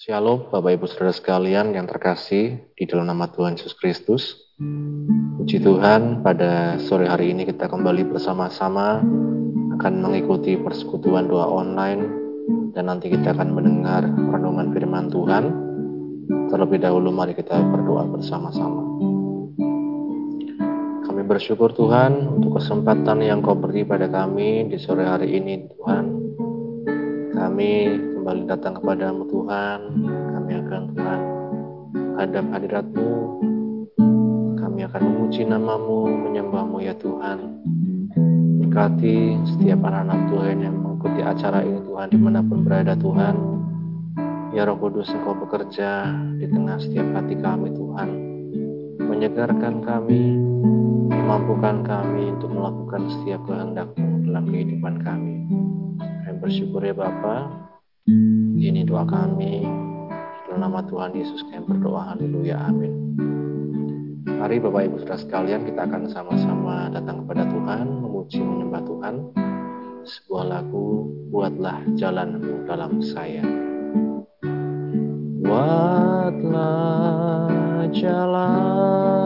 Shalom Bapak Ibu Saudara sekalian yang terkasih di dalam nama Tuhan Yesus Kristus. Puji Tuhan pada sore hari ini kita kembali bersama-sama akan mengikuti persekutuan doa online dan nanti kita akan mendengar renungan firman Tuhan. Terlebih dahulu mari kita berdoa bersama-sama. Kami bersyukur Tuhan untuk kesempatan yang kau beri pada kami di sore hari ini Tuhan. Kami kembali datang kepadamu Tuhan. Kami akan Tuhan hadap hadiratmu. Kami akan memuji namamu, menyembahmu ya Tuhan. Berkati setiap anak-anak Tuhan yang mengikuti acara ini Tuhan di mana pun berada Tuhan. Ya Roh Kudus Engkau bekerja di tengah setiap hati kami Tuhan. Menyegarkan kami, memampukan kami untuk melakukan setiap kehendakmu dalam kehidupan kami. Kami bersyukur ya Bapak, ini doa kami. Dalam nama Tuhan Yesus kami berdoa. Haleluya. Amin. Mari Bapak Ibu Saudara sekalian kita akan sama-sama datang kepada Tuhan, memuji menyembah Tuhan. Sebuah lagu, buatlah jalanmu dalam saya. Buatlah jalan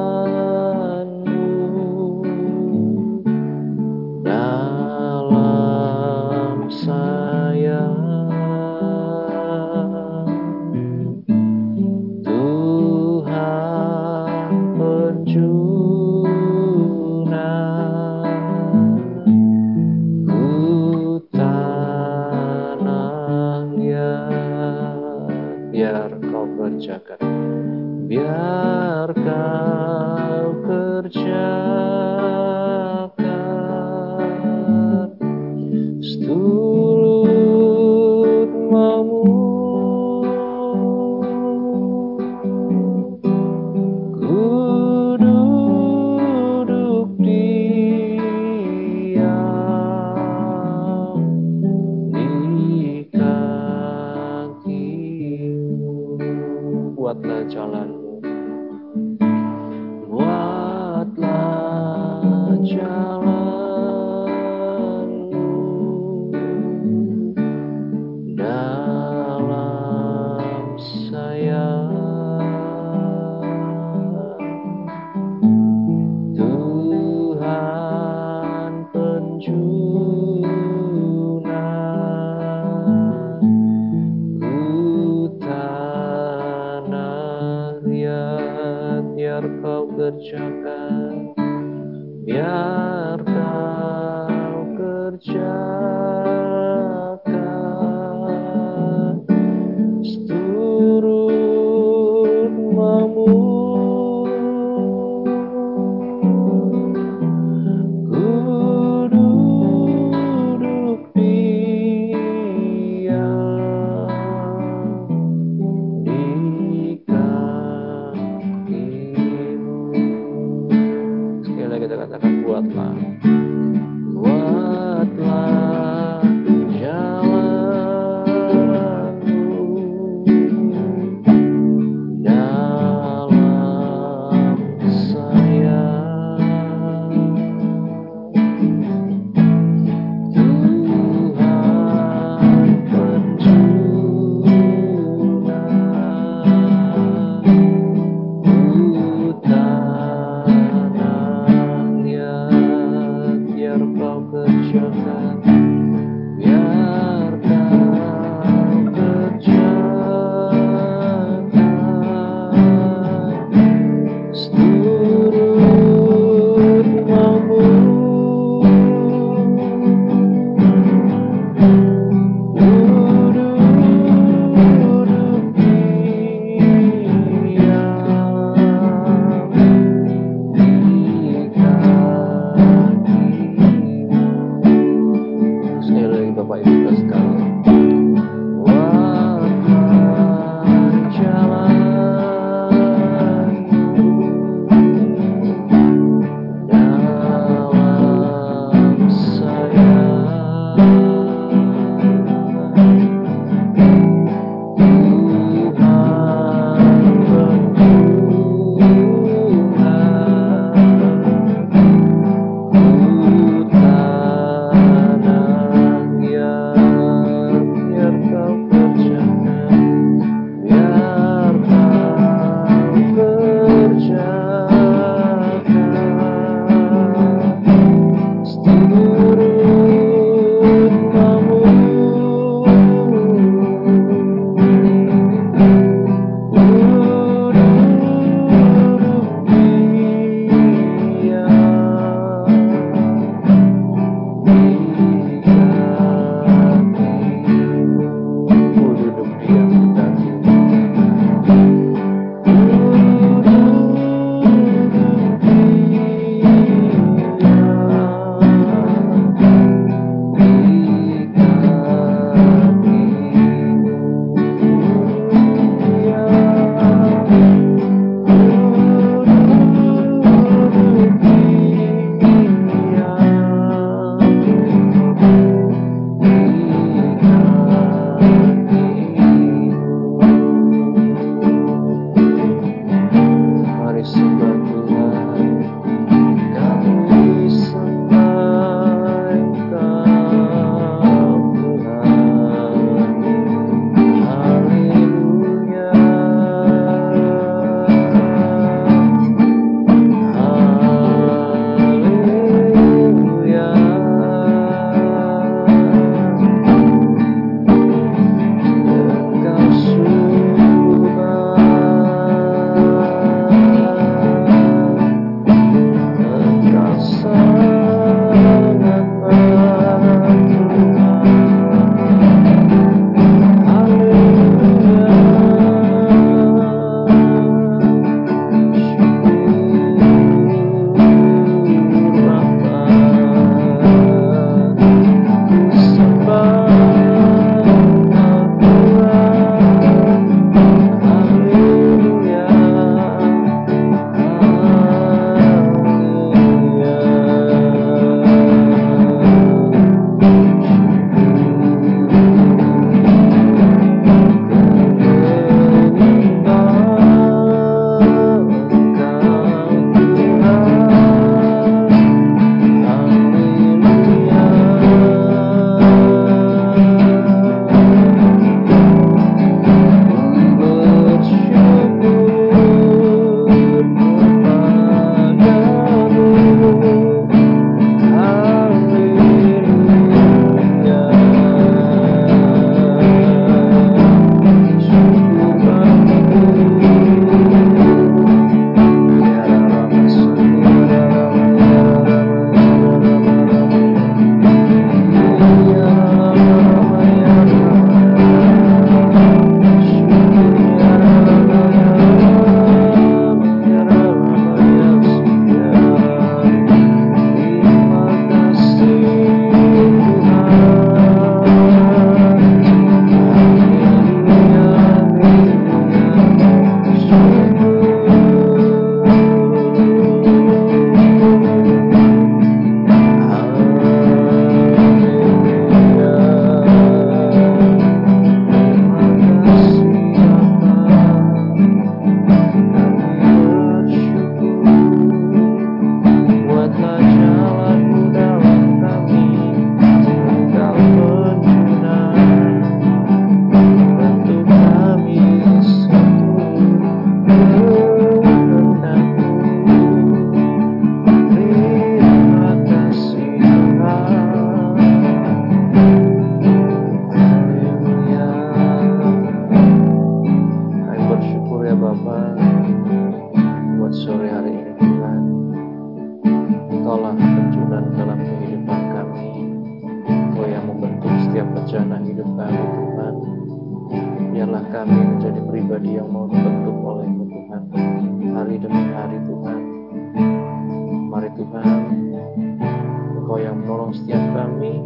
setiap kami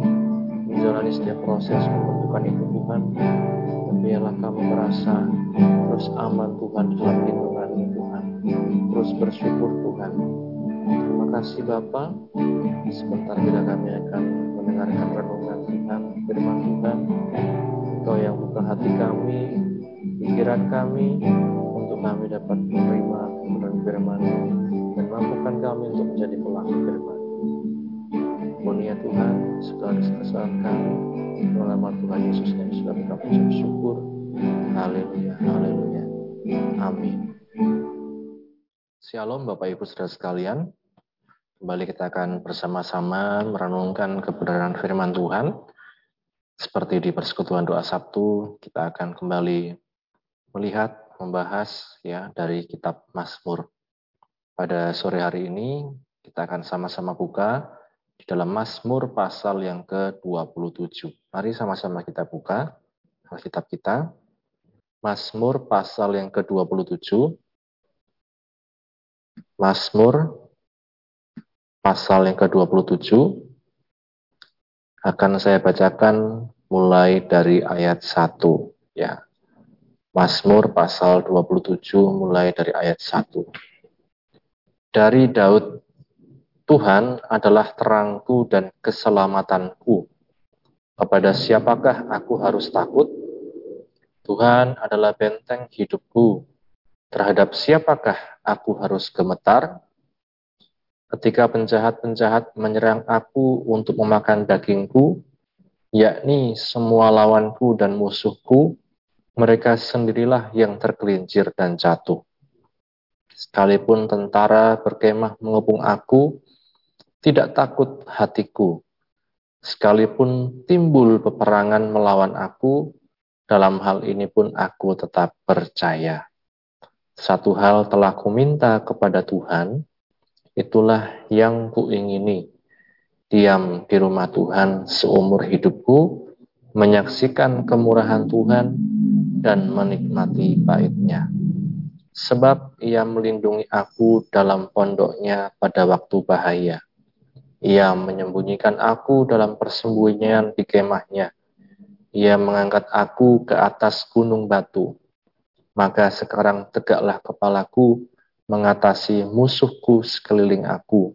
menjalani setiap proses pembentukan itu Tuhan. Biarlah kami merasa terus aman Tuhan dalam lindungan Tuhan. Terus bersyukur Tuhan. Terima kasih Bapa. Sebentar kita kami akan mendengarkan renungan Tuhan firman Tuhan. Engkau yang buka hati kami pikiran kami untuk kami dapat menerima kebenaran firman. Dan mampukan kami untuk menjadi pelaku firman Ya Tuhan segala kesalahan kami dalam nama Tuhan Yesus yang sudah kami ucap syukur. Haleluya, haleluya. Amin. Shalom Bapak Ibu Saudara sekalian. Kembali kita akan bersama-sama merenungkan kebenaran firman Tuhan. Seperti di persekutuan doa Sabtu, kita akan kembali melihat, membahas ya dari kitab Mazmur. Pada sore hari ini kita akan sama-sama buka di dalam Mazmur pasal yang ke-27. Mari sama-sama kita buka Alkitab kita. Mazmur pasal yang ke-27. Mazmur pasal yang ke-27 akan saya bacakan mulai dari ayat 1 ya. Mazmur pasal 27 mulai dari ayat 1. Dari Daud Tuhan adalah terangku dan keselamatanku. Kepada siapakah aku harus takut? Tuhan adalah benteng hidupku. Terhadap siapakah aku harus gemetar? Ketika penjahat-penjahat menyerang aku untuk memakan dagingku, yakni semua lawanku dan musuhku, mereka sendirilah yang tergelincir dan jatuh. Sekalipun tentara berkemah mengepung aku, tidak takut hatiku. Sekalipun timbul peperangan melawan aku, dalam hal ini pun aku tetap percaya. Satu hal telah kuminta kepada Tuhan, itulah yang kuingini. Diam di rumah Tuhan seumur hidupku, menyaksikan kemurahan Tuhan, dan menikmati baiknya. Sebab ia melindungi aku dalam pondoknya pada waktu bahaya ia menyembunyikan aku dalam persembunyian di kemahnya. Ia mengangkat aku ke atas gunung batu. Maka sekarang tegaklah kepalaku mengatasi musuhku sekeliling aku.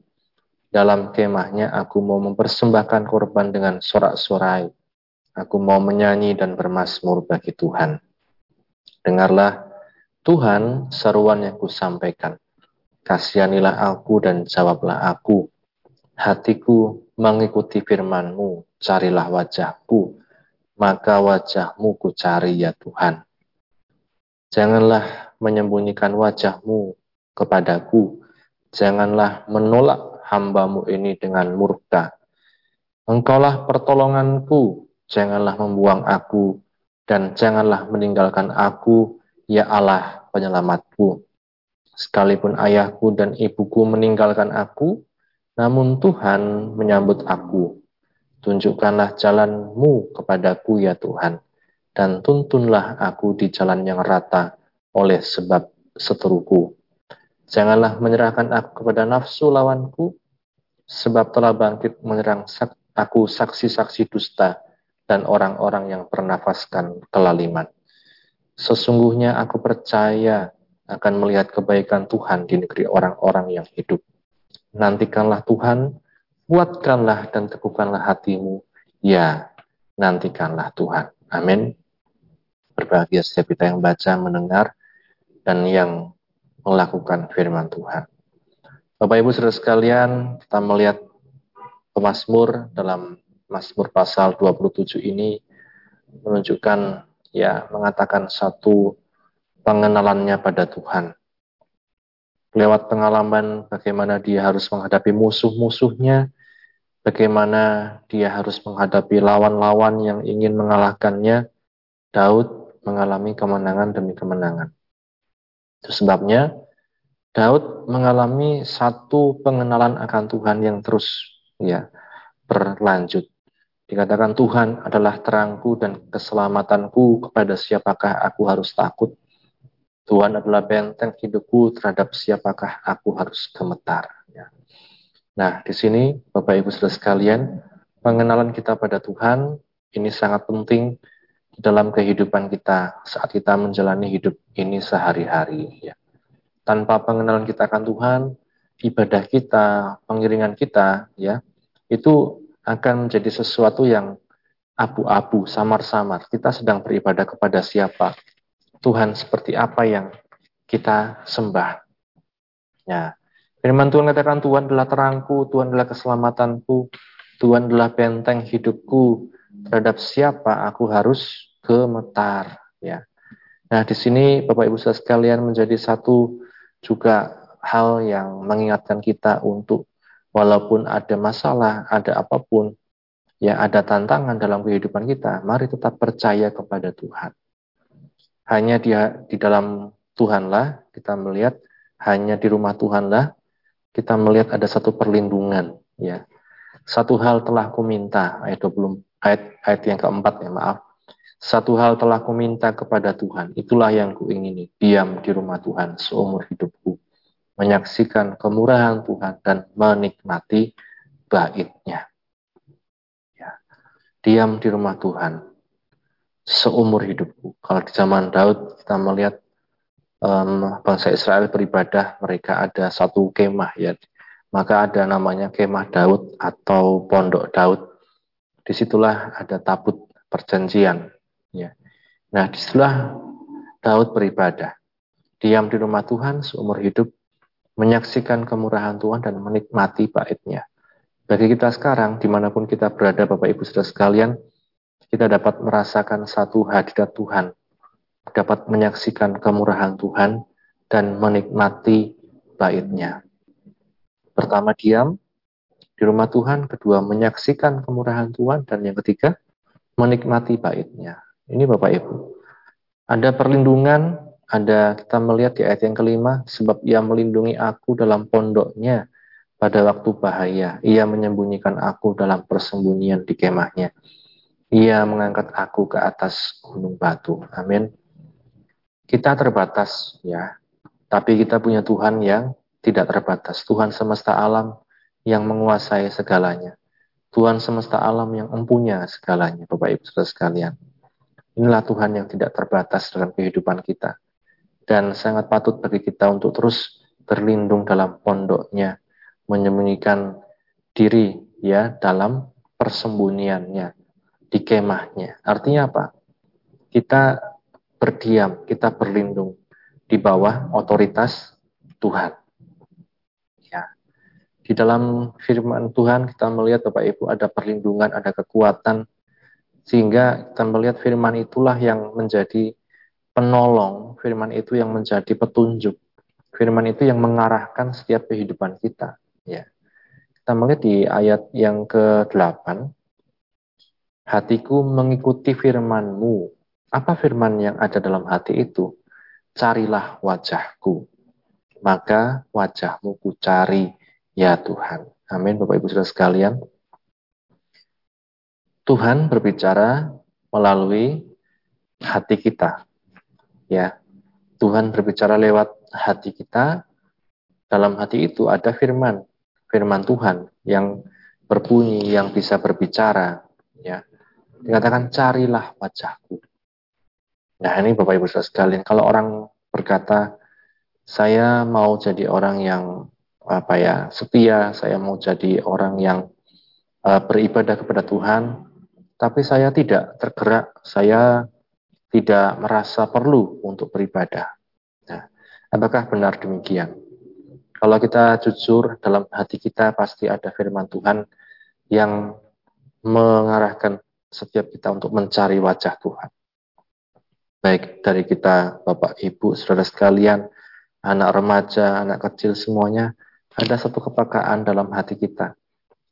Dalam kemahnya aku mau mempersembahkan korban dengan sorak-sorai. Aku mau menyanyi dan bermasmur bagi Tuhan. Dengarlah, Tuhan seruan yang kusampaikan. Kasihanilah aku dan jawablah aku hatiku mengikuti firman-Mu, carilah wajahku, maka wajahmu ku cari ya Tuhan. Janganlah menyembunyikan wajahmu kepadaku, janganlah menolak hambamu ini dengan murka. Engkaulah pertolonganku, janganlah membuang aku, dan janganlah meninggalkan aku, ya Allah penyelamatku. Sekalipun ayahku dan ibuku meninggalkan aku, namun Tuhan menyambut aku. Tunjukkanlah jalanmu kepadaku ya Tuhan, dan tuntunlah aku di jalan yang rata oleh sebab seteruku. Janganlah menyerahkan aku kepada nafsu lawanku, sebab telah bangkit menyerang aku saksi-saksi dusta dan orang-orang yang bernafaskan kelaliman. Sesungguhnya aku percaya akan melihat kebaikan Tuhan di negeri orang-orang yang hidup. Nantikanlah Tuhan, kuatkanlah dan teguhkanlah hatimu. Ya, nantikanlah Tuhan. Amin. Berbahagia setiap kita yang baca, mendengar, dan yang melakukan firman Tuhan. Bapak Ibu saudara sekalian, kita melihat pemazmur dalam Mazmur pasal 27 ini menunjukkan ya mengatakan satu pengenalannya pada Tuhan lewat pengalaman bagaimana dia harus menghadapi musuh-musuhnya, bagaimana dia harus menghadapi lawan-lawan yang ingin mengalahkannya, Daud mengalami kemenangan demi kemenangan. Itu sebabnya Daud mengalami satu pengenalan akan Tuhan yang terus ya berlanjut. Dikatakan Tuhan adalah terangku dan keselamatanku kepada siapakah aku harus takut. Tuhan adalah benteng hidupku terhadap siapakah aku harus gemetar. Ya. Nah, di sini Bapak Ibu Saudara sekalian, pengenalan kita pada Tuhan ini sangat penting dalam kehidupan kita saat kita menjalani hidup ini sehari-hari. Ya. Tanpa pengenalan kita akan Tuhan, ibadah kita, pengiringan kita, ya, itu akan menjadi sesuatu yang abu-abu, samar-samar. Kita sedang beribadah kepada siapa? Tuhan seperti apa yang kita sembah? Ya. Firman Tuhan katakan Tuhan adalah terangku, Tuhan adalah keselamatanku, Tuhan adalah benteng hidupku. Terhadap siapa aku harus gemetar, ya. Nah, di sini Bapak Ibu saudara sekalian menjadi satu juga hal yang mengingatkan kita untuk walaupun ada masalah, ada apa pun, ya ada tantangan dalam kehidupan kita, mari tetap percaya kepada Tuhan. Hanya dia di dalam Tuhanlah kita melihat, hanya di rumah Tuhanlah kita melihat ada satu perlindungan, ya. Satu hal telah kuminta, ayat 20 ayat ayat yang keempat ya, maaf. Satu hal telah kuminta kepada Tuhan, itulah yang kuingini, diam di rumah Tuhan seumur hidupku menyaksikan kemurahan Tuhan dan menikmati baitnya. Ya. Diam di rumah Tuhan seumur hidupku. Kalau di zaman Daud kita melihat um, bangsa Israel beribadah, mereka ada satu kemah ya. Maka ada namanya kemah Daud atau pondok Daud. Di situlah ada tabut perjanjian. Ya. Nah, di situlah Daud beribadah. Diam di rumah Tuhan seumur hidup menyaksikan kemurahan Tuhan dan menikmati baitnya. Bagi kita sekarang, di mana pun kita berada Bapak Ibu Saudara sekalian, kita dapat merasakan satu hadirat Tuhan, dapat menyaksikan kemurahan Tuhan dan menikmati baitnya. Pertama diam di rumah Tuhan, kedua menyaksikan kemurahan Tuhan, dan yang ketiga menikmati baitnya. Ini Bapak Ibu. Ada perlindungan ada kita melihat di ayat yang kelima, sebab ia melindungi aku dalam pondoknya pada waktu bahaya. Ia menyembunyikan aku dalam persembunyian di kemahnya. Ia mengangkat aku ke atas gunung batu. Amin. Kita terbatas ya, tapi kita punya Tuhan yang tidak terbatas. Tuhan semesta alam yang menguasai segalanya. Tuhan semesta alam yang empunya segalanya, Bapak Ibu Saudara sekalian. Inilah Tuhan yang tidak terbatas dalam kehidupan kita dan sangat patut bagi kita untuk terus berlindung dalam pondoknya, menyembunyikan diri ya dalam persembunyiannya di kemahnya. Artinya apa? Kita berdiam, kita berlindung di bawah otoritas Tuhan. Ya. Di dalam firman Tuhan kita melihat Bapak Ibu ada perlindungan, ada kekuatan sehingga kita melihat firman itulah yang menjadi penolong, firman itu yang menjadi petunjuk. Firman itu yang mengarahkan setiap kehidupan kita. Ya. Kita melihat di ayat yang ke-8, hatiku mengikuti firmanmu. Apa firman yang ada dalam hati itu? Carilah wajahku, maka wajahmu ku cari, ya Tuhan. Amin, Bapak Ibu Saudara sekalian. Tuhan berbicara melalui hati kita, Ya, Tuhan berbicara lewat hati kita. Dalam hati itu ada firman, firman Tuhan yang berbunyi, yang bisa berbicara. Ya, dikatakan carilah wajahku. Nah ini Bapak Ibu Saudara sekalian, kalau orang berkata saya mau jadi orang yang apa ya setia, saya mau jadi orang yang uh, beribadah kepada Tuhan, tapi saya tidak tergerak, saya tidak merasa perlu untuk beribadah. Nah, apakah benar demikian? Kalau kita jujur dalam hati kita pasti ada firman Tuhan yang mengarahkan setiap kita untuk mencari wajah Tuhan. Baik dari kita Bapak Ibu, Saudara sekalian, anak remaja, anak kecil semuanya, ada satu kepekaan dalam hati kita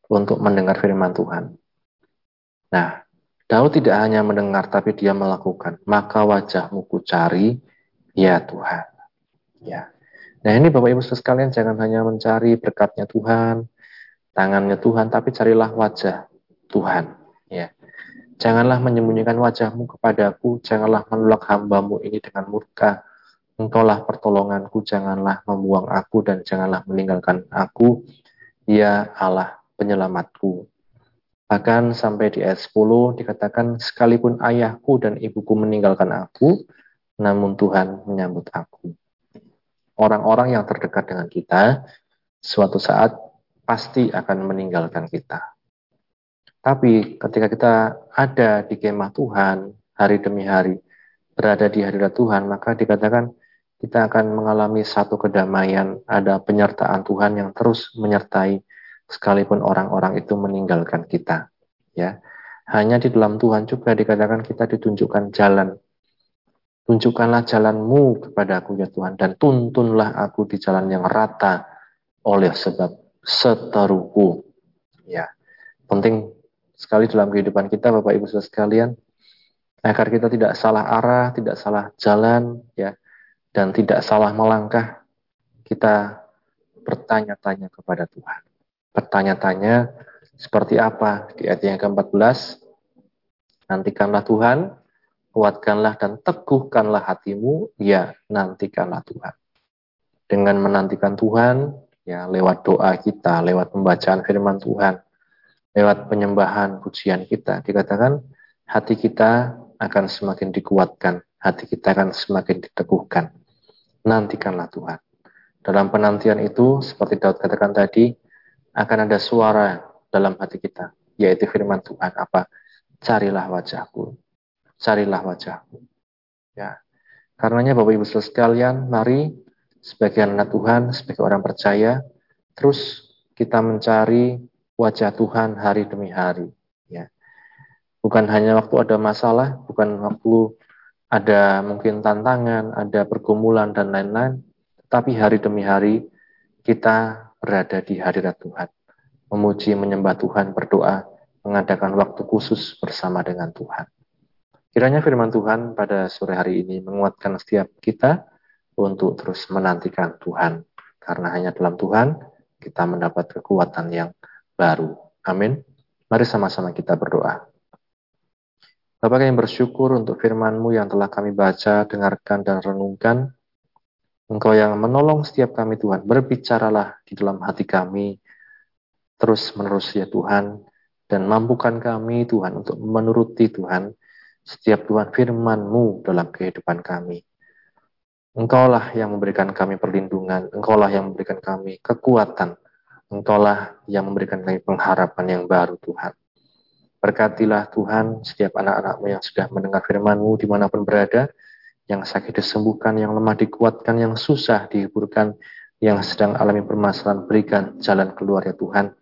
untuk mendengar firman Tuhan. Nah, Daud tidak hanya mendengar, tapi dia melakukan. Maka wajahmu ku cari, ya Tuhan. Ya. Nah ini Bapak Ibu sekalian jangan hanya mencari berkatnya Tuhan, tangannya Tuhan, tapi carilah wajah Tuhan. Janganlah menyembunyikan wajahmu kepadaku, janganlah menolak hambamu ini dengan murka. Engkaulah pertolonganku, janganlah membuang aku dan janganlah meninggalkan aku. Ya Allah penyelamatku. Bahkan sampai di ayat 10 dikatakan, sekalipun ayahku dan ibuku meninggalkan aku, namun Tuhan menyambut aku. Orang-orang yang terdekat dengan kita, suatu saat pasti akan meninggalkan kita. Tapi ketika kita ada di kemah Tuhan hari demi hari, berada di hadirat Tuhan, maka dikatakan kita akan mengalami satu kedamaian, ada penyertaan Tuhan yang terus menyertai sekalipun orang-orang itu meninggalkan kita. Ya, hanya di dalam Tuhan juga dikatakan kita ditunjukkan jalan. Tunjukkanlah jalanmu kepada aku ya Tuhan dan tuntunlah aku di jalan yang rata oleh sebab seteruku. Ya, penting sekali dalam kehidupan kita Bapak Ibu Saudara sekalian agar kita tidak salah arah, tidak salah jalan ya dan tidak salah melangkah. Kita bertanya-tanya kepada Tuhan. Bertanya-tanya seperti apa di ayat yang ke-14 nantikanlah Tuhan, kuatkanlah dan teguhkanlah hatimu, ya nantikanlah Tuhan. Dengan menantikan Tuhan, ya lewat doa kita, lewat pembacaan firman Tuhan, lewat penyembahan pujian kita dikatakan hati kita akan semakin dikuatkan, hati kita akan semakin diteguhkan. Nantikanlah Tuhan. Dalam penantian itu, seperti Daud katakan tadi, akan ada suara dalam hati kita, yaitu firman Tuhan apa? Carilah wajahku, carilah wajahku. Ya, karenanya Bapak Ibu sekalian, mari sebagai anak Tuhan, sebagai orang percaya, terus kita mencari wajah Tuhan hari demi hari. Ya. Bukan hanya waktu ada masalah, bukan waktu ada mungkin tantangan, ada pergumulan dan lain-lain, tapi hari demi hari kita berada di hadirat Tuhan. Memuji, menyembah Tuhan, berdoa, mengadakan waktu khusus bersama dengan Tuhan. Kiranya firman Tuhan pada sore hari ini menguatkan setiap kita untuk terus menantikan Tuhan. Karena hanya dalam Tuhan kita mendapat kekuatan yang baru. Amin. Mari sama-sama kita berdoa. Bapak yang bersyukur untuk firman-Mu yang telah kami baca, dengarkan, dan renungkan. Engkau yang menolong setiap kami Tuhan, berbicaralah di dalam hati kami, terus menerus ya Tuhan, dan mampukan kami Tuhan untuk menuruti Tuhan, setiap Tuhan firman-Mu dalam kehidupan kami. Engkaulah yang memberikan kami perlindungan, Engkaulah yang memberikan kami kekuatan, Engkaulah yang memberikan kami pengharapan yang baru Tuhan. Berkatilah Tuhan setiap anak-anakmu yang sudah mendengar firman-Mu di mana pun berada, yang sakit disembuhkan, yang lemah dikuatkan, yang susah dihiburkan, yang sedang alami permasalahan berikan jalan keluar ya Tuhan,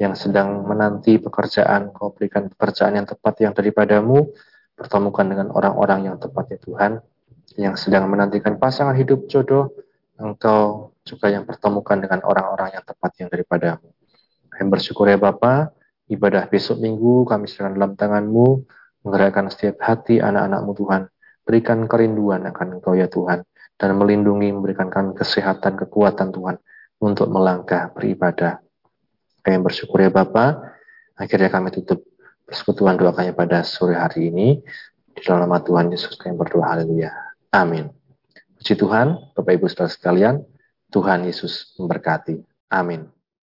yang sedang menanti pekerjaan, kau berikan pekerjaan yang tepat yang daripadamu, pertemukan dengan orang-orang yang tepat ya Tuhan, yang sedang menantikan pasangan hidup jodoh, Engkau juga yang pertemukan dengan orang-orang yang tepat yang daripadamu. Kami bersyukur ya Bapa, ibadah besok minggu kami serahkan dalam tanganmu, menggerakkan setiap hati anak-anakmu Tuhan. Berikan kerinduan akan Engkau ya Tuhan, dan melindungi, memberikan kami kesehatan, kekuatan Tuhan, untuk melangkah beribadah. Kami bersyukur ya Bapa, akhirnya kami tutup persekutuan doa kami pada sore hari ini. Di dalam nama Tuhan Yesus kami berdoa, haleluya. Amin. Puji Tuhan, Bapak Ibu Saudara sekalian, Tuhan Yesus memberkati. Amin.